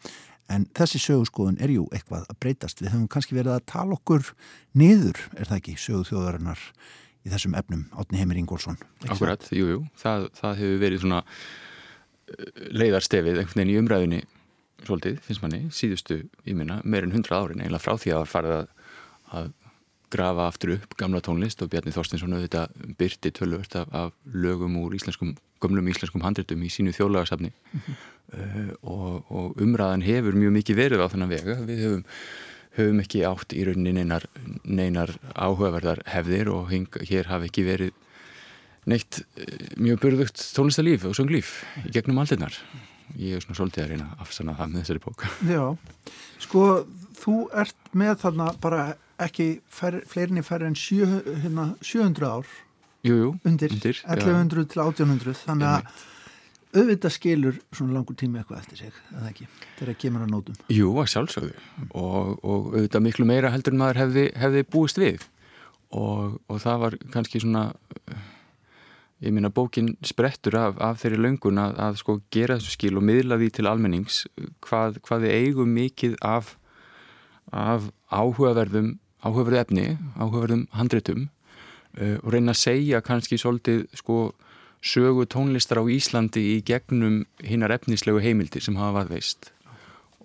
En þessi sögurskoðun er jú eitthvað að breytast. Við höfum kannski verið að tala okkur niður, er það ekki, sögurþjóðarinnar í þessum efnum, Átni Heimir Ingólfsson Akkurat, jújú, jú. það, það hefur verið svona uh, leiðarstefið einhvern veginn í umræðinni svolítið, finnst manni, síðustu íminna meirinn hundra árin, eiginlega frá því að farið að, að grafa aftur upp gamla tónlist og Bjarni Þorstinsson auðvitað byrti tölvört af, af lögum úr íslenskum, gömlum íslenskum handritum í sínu þjóðlagarsafni mm -hmm. uh, og, og umræðan hefur mjög mikið verið á þennan vega, við hefum höfum ekki átt í rauninni neinar, neinar áhugaverðar hefðir og hing, hér hafi ekki verið neitt eh, mjög byrðugt tónlistalíf og sönglíf í gegnum aldinnar. Ég er svona svolítið að reyna að afsanna það með þessari bók. *laughs* Já, sko þú ert með þarna bara ekki fer, fleirinni færri en sjö, hérna, 700 ár jú, jú, undir, undir 1100 ja. til 1800 þannig að auðvitað skilur svona langur tími eitthvað eftir sig, eða ekki, þegar kemur að nótum. Jú, að sjálfsögðu og, og auðvitað miklu meira heldur en maður hefði, hefði búist við og, og það var kannski svona ég minna bókin sprettur af, af þeirri löngun að, að sko gera þessu skil og miðla því til almennings hvað, hvað við eigum mikið af, af áhugaverðum áhugaverðu efni, áhugaverðum handréttum uh, og reyna að segja kannski svolítið sko sögu tónlistar á Íslandi í gegnum hinnar efnislegu heimildir sem hafa varðveist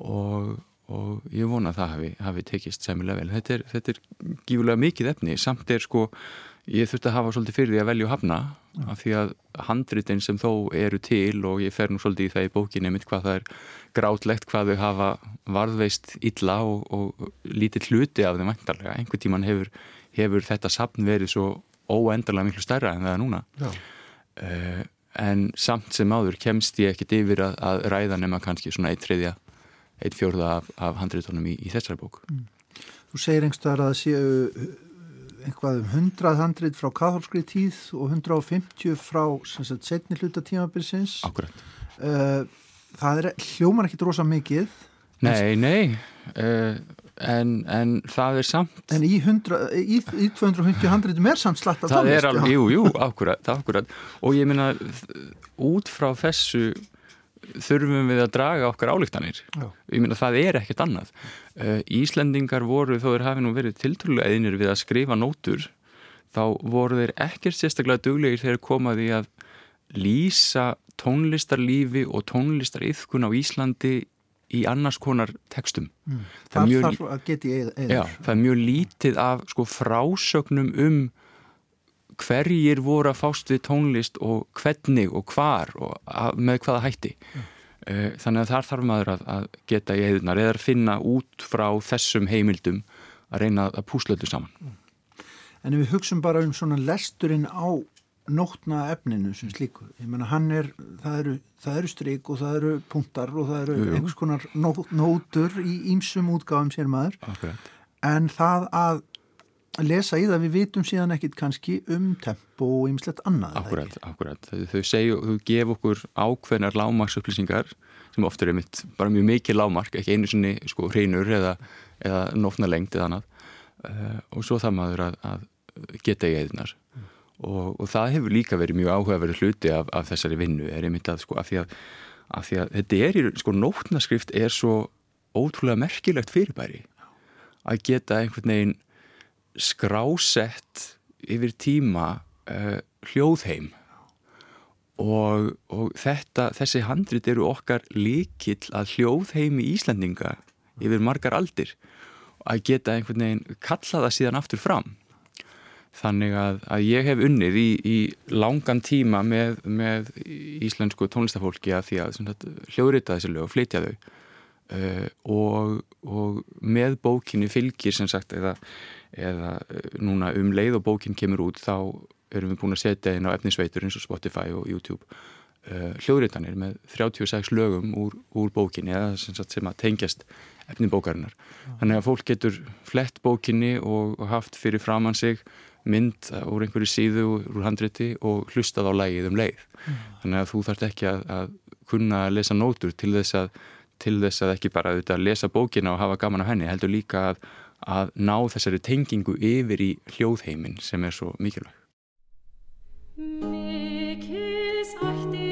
og, og ég vona að það hafi, hafi tekist sæmilega vel. Þetta er, þetta er gífulega mikið efni, samt er sko ég þurfti að hafa svolítið fyrir því að velja og hafna af því að handritin sem þó eru til og ég fer nú svolítið í það í bókinni mitt hvað það er grátlegt hvað þau hafa varðveist illa og, og lítið hluti af þeim vantarlega. Einhver tíman hefur, hefur þetta sapn verið svo óendarlega miklu stærra en það er núna. Já en samt sem áður kemst ég ekkit yfir að, að ræða nema kannski svona eitt þriðja, eitt fjórða af, af handriðtónum í, í þessari bók. Mm. Þú segir einhverstaðar að séu eh, einhvað um 100 handrið frá katholskri tíð og 150 frá sagt, setni hluta tímabilsins. Akkurat uh, Það er hljóman ekki drosa mikið. Nei, nei. Uh, en, en það er samt En í, 100, í, í 250 handritum er samt slatt af tónlist er alveg, jú, jú, akkurat, akkurat og ég minna, út frá þessu þurfum við að draga okkar álíktanir ég minna, það er ekkert annað. Uh, Íslendingar voru, þó þeir hafi nú verið tiltrúlega einir við að skrifa nótur þá voru þeir ekkert sérstaklega duglegir þegar komaði að lýsa tónlistarlífi og tónlistariðkun á Íslandi í annars konar tekstum mm. það, það, mjög, já, það er mjög lítið af sko, frásögnum um hverjir voru að fást við tónlist og hvernig og hvar og að, með hvaða hætti mm. uh, þannig að þar þarf maður að, að geta í eðunar eða að finna út frá þessum heimildum að reyna að púsla öllu saman mm. En ef við hugsun bara um svona lesturinn á nótna efninu sem slíku. Ég menna hann er, það eru, það eru stryk og það eru punktar og það eru jú, jú. einhvers konar nó, nótur í ímsum útgáðum sér maður. Okay. en það að lesa í það við vitum síðan ekkit kannski um tempo og ymslegt annað Akkurat, akkurat, þau segju, þau gef okkur ákveðnar lágmarksupplýsingar sem ofta er mitt, bara mjög mikið lágmark ekki einu sinni sko hreinur eða, eða nótna lengt eða annað. Uh, og svo það maður að, að geta í eðinar og, og það hefur líka verið mjög áhugaverið hluti af, af þessari vinnu er einmitt að sko af því að, af því að þetta er sko nótnaskrift er svo ótrúlega merkilegt fyrirbæri að geta einhvern veginn skrásett yfir tíma uh, hljóðheim. Og, og þetta, þessi handrit eru okkar líkill að hljóðheimi Íslandinga yfir margar aldir. Að geta einhvern veginn kalla það síðan aftur fram Þannig að, að ég hef unnið í, í langan tíma með, með íslensku tónlistafólki að því að hljóðrita þessi lög og flytja þau. Uh, og, og með bókinni fylgir sem sagt eða, eða uh, núna um leið og bókin kemur út þá erum við búin að setja inn á efnisveitur eins og Spotify og YouTube. Uh, hljóðritanir með 36 lögum úr, úr bókinni eða sem, sagt, sem að tengjast efni bókarinnar. Þannig að fólk getur flett bókinni og, og haft fyrir framann sig mynd úr einhverju síðu úr handriti og hlustað á lægið um leið. Mm. Þannig að þú þarft ekki að, að kunna að lesa nótur til þess að, til þess að ekki bara auðvitað lesa bókina og hafa gaman af henni, heldur líka að, að ná þessari tengingu yfir í hljóðheimin sem er svo mikilvæg. Mikils ætti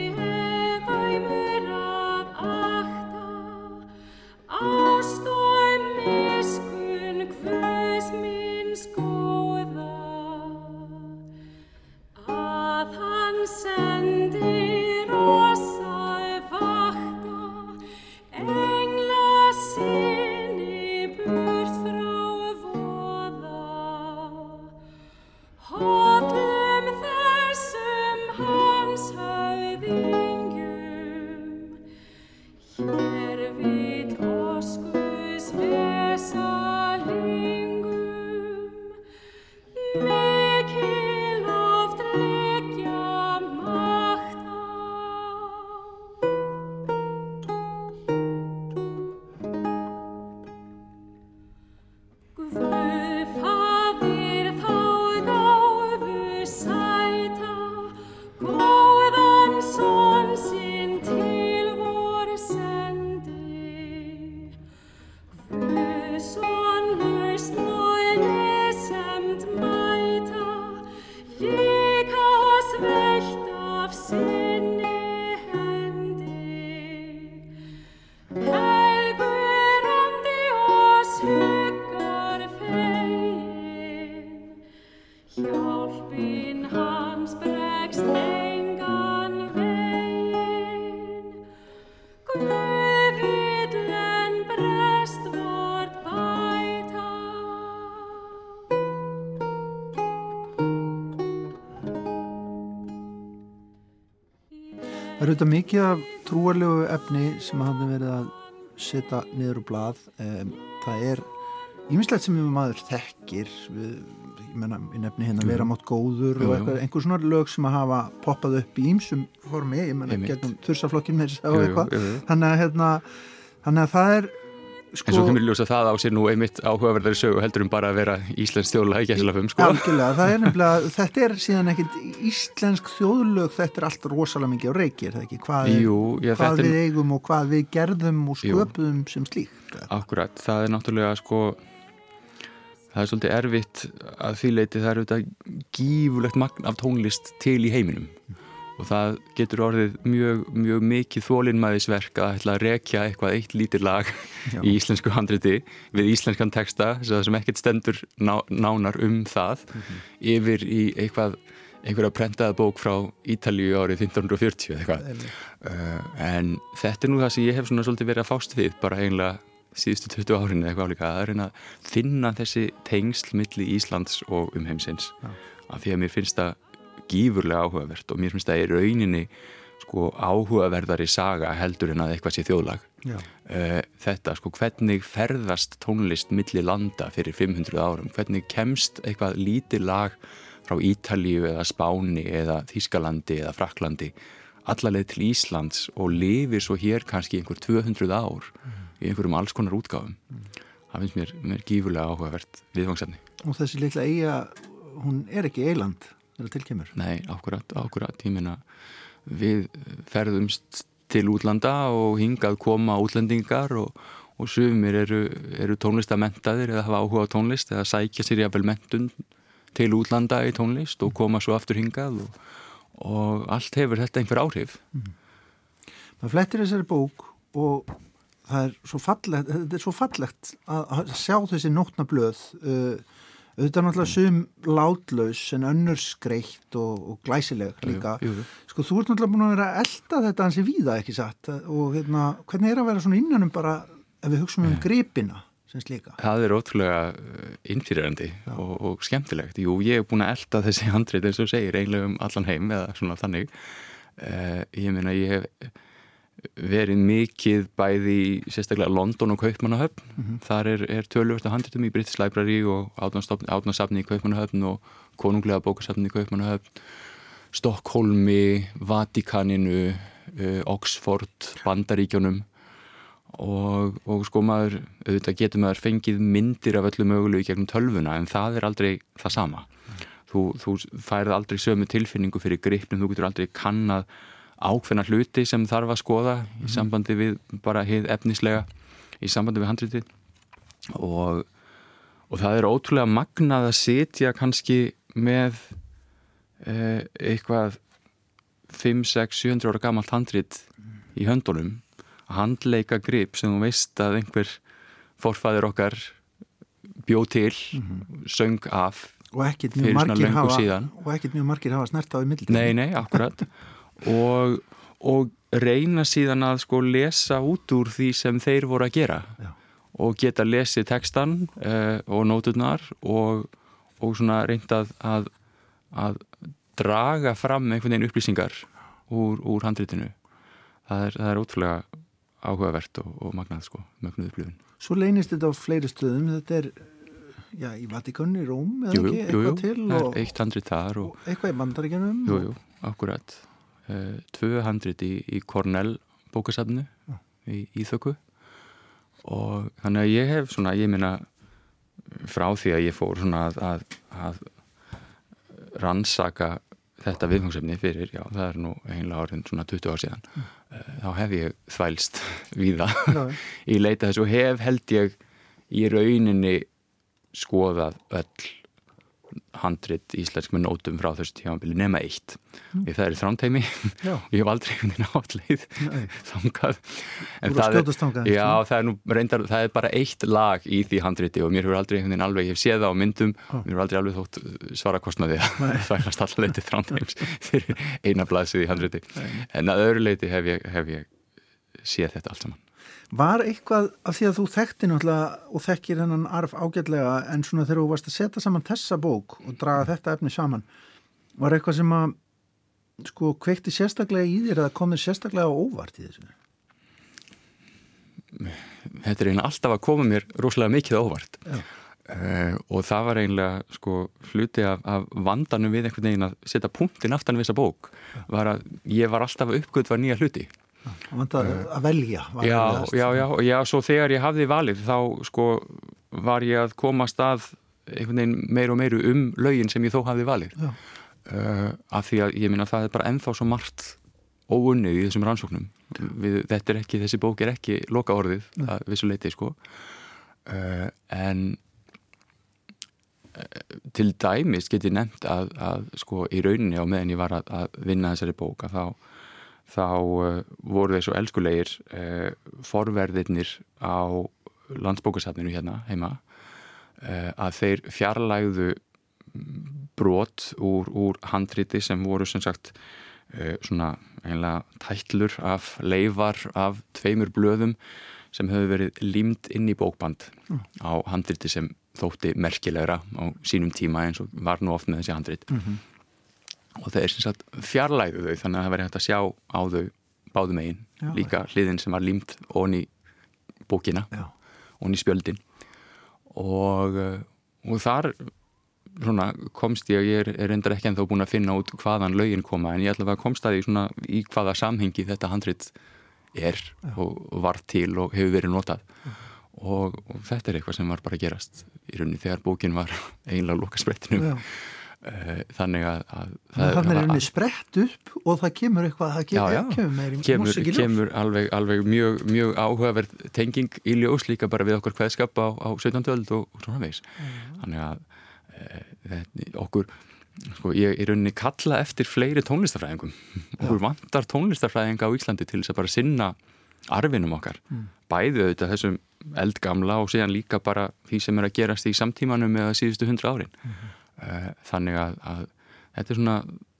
heimur að akta ást Þetta mikið af trúarlegu efni sem hafði verið að setja niður úr blað. Um, það er ímislegt sem við maður þekkir, við, ég menna, ég nefni hérna vera mátt góður Jú, og eitthvað, einhver svona lög sem að hafa poppað upp í ímsum formi, ég menna, gegnum þursaflokkin með þess að eitthvað. Þannig að, hérna, þannig að það er, sko, En svo kemur ljósa það á sér nú einmitt áhugaverðari sögu heldur um bara að vera Íslands þjóðlega í gæslafum sko. algjörlega, er þetta er síðan ekkit íslensk þjóðlög, þetta er allt rosalega mikið á reiki, er það ekki? Hvað, er, Jú, já, hvað þetta við eigum og hvað við gerðum og Jú. sköpuðum sem slíkt. akkurat, það er náttúrulega sko það er svolítið erfitt að því leiti það er auðvitað gífulegt magn af tónlist til í heiminum og það getur orðið mjög, mjög mikið þólinmæðisverk að ætla að rekja eitthvað eitt lítir lag Já. í íslensku handriti við íslenskan texta sem ekkert stendur ná, nánar um það yfir í eitthvað einhverja prentaða bók frá Ítalíu árið 1540 eða eitthvað. Uh, en þetta er nú það sem ég hef svona svolítið verið að fást við bara eiginlega síðustu 20 árin eða eitthvað álíka að reyna að finna þessi tengsl milli Íslands og umheimsins. Já. af því að mér finnst það gífurlega áhugavert og mér finnst það í rauninni sko áhugaverðari saga heldur en að eitthvað sé þjóðlag. Já. uh, þetta sko hvernig ferðast tónlist milli landa fyrir 500 árum? Hvernig kemst eitthvað lítið lag frá Ítalíu eða Spáni eða Þískalandi eða Fraklandi allarleið til Íslands og lifir svo hér kannski einhver 200 ár í einhverjum alls konar útgáfum það finnst mér, mér gífurlega áhugavert viðvangsefni. Og þessi litla eiga, hún er ekki eiland þegar tilkemur. Nei, ákkurat, ákkurat, ég meina við ferðumst til útlanda og hingað koma útlendingar og, og sumir eru, eru tónlistamentaðir eða hafa áhuga á tónlist eða sækja sér jafnvel mentun til útlanda í tónlist og koma svo aftur hingað og, og allt hefur þetta einhver áhrif. maður flettir þessari bók og það er svo fallegt, þetta er svo fallegt að, sjá þessi nótna blöð uh, auðvitað náttúrulega sum látlaus en önnur skreitt og, og glæsileg líka. Jú, jú. sko þú ert náttúrulega búin að vera að elda þetta hansi víða ekki satt? Og hérna, hvernig er að vera svona innanum bara ef við hugsaum um gripina sem slíka. Það er ótrúlega innfýrandi og, og skemmtilegt. Jú, ég hef búin að elda þessi *laughs* handrið eins og segir einlega um allan heim eða svona þannig. Uh, ég meina, ég hef verið mikið bæði í sérstaklega London og Kaupmannahöfn. Þar er, er tölvörsta handritum í British Library og átnarsafni í Kaupmannahöfn og konunglega bókasafni í Kaupmannahöfn. Stokkólmi, Vatikaninu uh, Oxford, Bandaríkjónum og, og sko maður auðvitað getur maður fengið myndir af öllu mögulegu í gegnum tölvuna en það er aldrei það sama. Þú, þú færð aldrei sömu tilfinningu fyrir gripnum, þú getur aldrei kannad ákveðna hluti sem þarf að skoða í sambandi við bara heið efnislega í sambandi við handritið. Og, og það er ótrúlega magnað að sitja kannski með eh, eitthvað 5, 6, 700 ára gamalt handrit í höndunum handleika grip sem þú veist að einhver forfæður okkar bjóð til, söng af og fyrir mjög mjög margir hafa snert á í mildin Nei, nei, akkurat og, og reyna síðan að sko lesa út úr því sem þeir voru að gera. Já. og geta lesið textan uh, og nóturnar og, og svona reyndað að, að draga fram einhvern veginn upplýsingar úr, úr handritinu. Það er, það er ótrúlega áhugavert og, og magnað sko, mögnuð upplifun. Svo leynist þetta á fleiri stöðum þetta er já, í Vatikanni, Róm eða Jú, jú, ekki, jú, jú, eitthvað til og, er eitt handrit þar og, og eitthvað í bandaríkjanum jú, jú, akkurat. Uh, tvö handrit í, í Cornell bókasafnu í Íþöku og þannig að ég hef svona, ég minna frá því að ég fór svona að, að, að rannsaka þetta viðfangsefni fyrir, já, það er nú einlega orðin svona 20 ár síðan uh, þá hef ég þvælst *laughs* víða Já. í leita þessu og hef held ég í rauninni skoðað öll handrit íslensk með nótum frá þessu tímabili nema eitt. Því það er í þrántæmi Já. *laughs* ég hef aldrei einhvern veginn Nei. *laughs* þangað. Þú voru að skjótast þangað, já, það er nú reyndar, það er bara eitt lag í því handriti og mér hefur aldrei einhvern veginn alveg, ég hef séð það á myndum mér hefur aldrei alveg þótt uh, svara kostnaði að *laughs* þvælast allar leiti þrántæms fyrir eina blaðsið í handriti. En að öðru leiti hef ég, hef ég séð þetta allt saman Var eitthvað af því að þú þekkti náttúrulega og þekkir hennan arf ágætlega en svona þegar þú varst að setja saman þessa bók og draga þetta efni saman var eitthvað sem að sko kveikti sérstaklega í þér eða komið sérstaklega á óvart í þessu? þetta er eiginlega alltaf að koma mér rosalega mikið óvart. Uh, og það var eiginlega sko hluti af, af vandanum við einhvern veginn að setja punktin aftan við þessa bók var að ég var alltaf að uppgötva nýja hluti að, að velja já, já, já, já, svo þegar ég hafði valið þá sko var ég að komast að einhvern veginn meir og meiru um lögin sem ég þó hafði valið. Uh, af því að ég minna það er bara ennþá svo margt óunnið í þessum rannsóknum. Við, þetta er ekki, þessi bók er ekki loka orðið, að vissu leiti sko. Uh, en til dæmis get ég nefnt að, að sko í rauninni á meðan ég var að, að vinna þessari bók að þá, þá uh, voru þeir svo elskulegir uh, forverðirnir á landsbókasafninu hérna heima uh, að þeir fjarlægðu brot úr, úr handriti sem voru sem sagt uh, svona einlega tætlur af leifar af tveimur blöðum sem höfðu verið límt inn í bókband á handriti sem þótti merkilegra á sínum tíma eins og var nú oft með þessi handrit og þeir sem sagt fjarlægðu þau þannig að það verið hægt að sjá á þau báðum megin, Já, líka hliðin sem var límt onni bókina Já. onni spjöldin. Og, uh, og þar svona komst ég, ég er, er reyndar ekki en þá búin að finna út hvaðan lögin koma en ég að komst að því svona í hvaða samhengi þetta handrit er og, og var til og hefur verið notað. Og, og þetta er eitthvað sem var bara gerast í rauninni þegar bókin var eiginlega loka sprettinu Já. Þannig að, að Þannig er henni sprett upp og það kemur eitthvað, það Já, já. kemur, kemur meiri kemur, músík í ljós. kemur alveg, alveg mjög, mjög áhugaverð tenging í ljós líka bara við okkur kveðskap á, á 17. öld og, og svona veis þannig að e, okkur sko, ég er rauninni kalla eftir fleiri tónlistarfræðingum. Okkur vantar tónlistarfræðinga á Íslandi til þess að bara sinna arfinum okkar. Bæði auðvitað þessum eldgamla og síðan líka bara því sem er að gerast í samtímanum eða síðustu hundra árin. Mm þannig að, að þetta er svona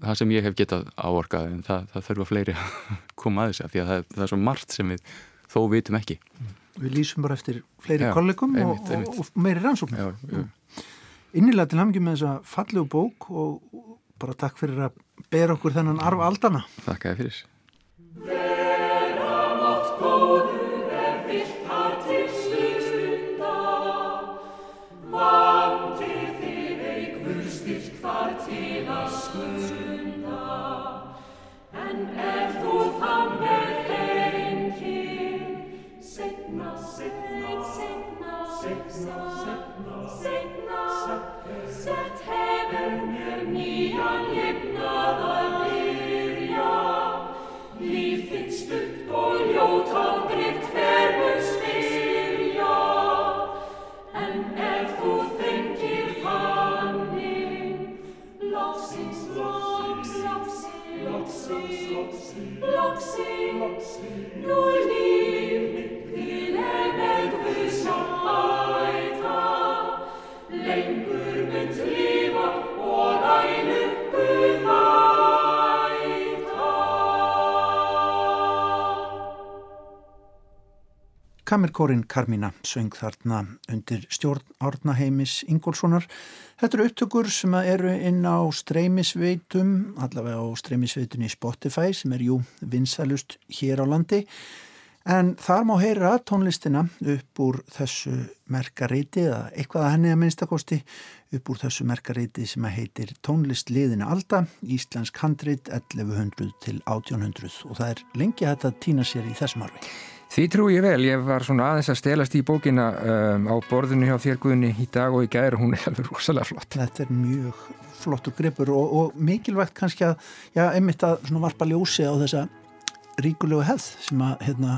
það sem ég hef getað áorkað en það, það þurfa fleiri að *laughs* koma að þessu því að það, það er svo margt sem við þó vitum ekki Við lýsum bara eftir fleiri Já, kollegum einmitt, og, einmitt. og, meiri rannsókn. já, já. Innilega til hamngjum með þessa fallegu bók og bara takk fyrir að bera okkur þennan arf aldana. Þakka þér fyrir Kamerkórin Karmína söng þarna undir stjórn Árnaheimis Ingólfssonar. Þetta eru upptökur sem eru inn á streymisveitum, allavega á streymisveitunni Spotify sem er jú vinsælust hér á landi. En þar má heyra tónlistina upp úr þessu merkareiti eða eitthvað að henni að minnstakosti upp úr þessu merkareiti sem heitir tónlistliðina Alda, Íslensk handreit 1100 til 1800 og það er lengi hægt að týna sér í þessum arfi. Því trú ég vel, ég var svona aðeins að stelast í bókina um, á borðinu hjá þér Guðni í dag og í gæri, hún er alveg rosalega flott. Þetta er mjög flottur gripur og, og mikilvægt kannski að, já, einmitt að svona varpa ljósi á þessa ríkulegu hefð sem að, hérna,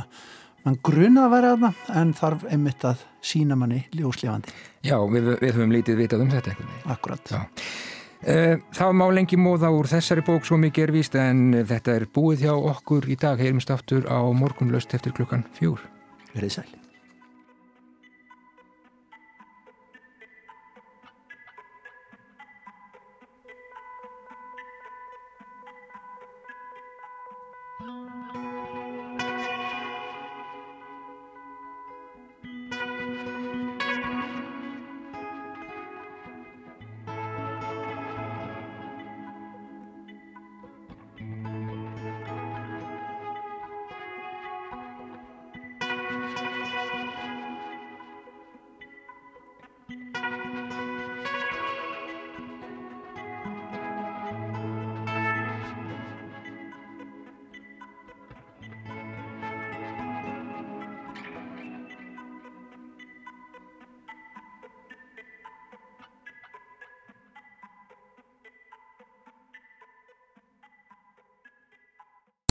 mann grunað að vera aðna en þarf einmitt að sína manni ljóslefandi. Já, við, við höfum lítið vitað um þetta. Akkurat. Já. Eh, Það má lengi móða úr þessari bók svo mikið er víst en þetta er búið hjá okkur í dag heyrumst aftur á morgunlöst eftir klukkan fjúr. Verið sæl.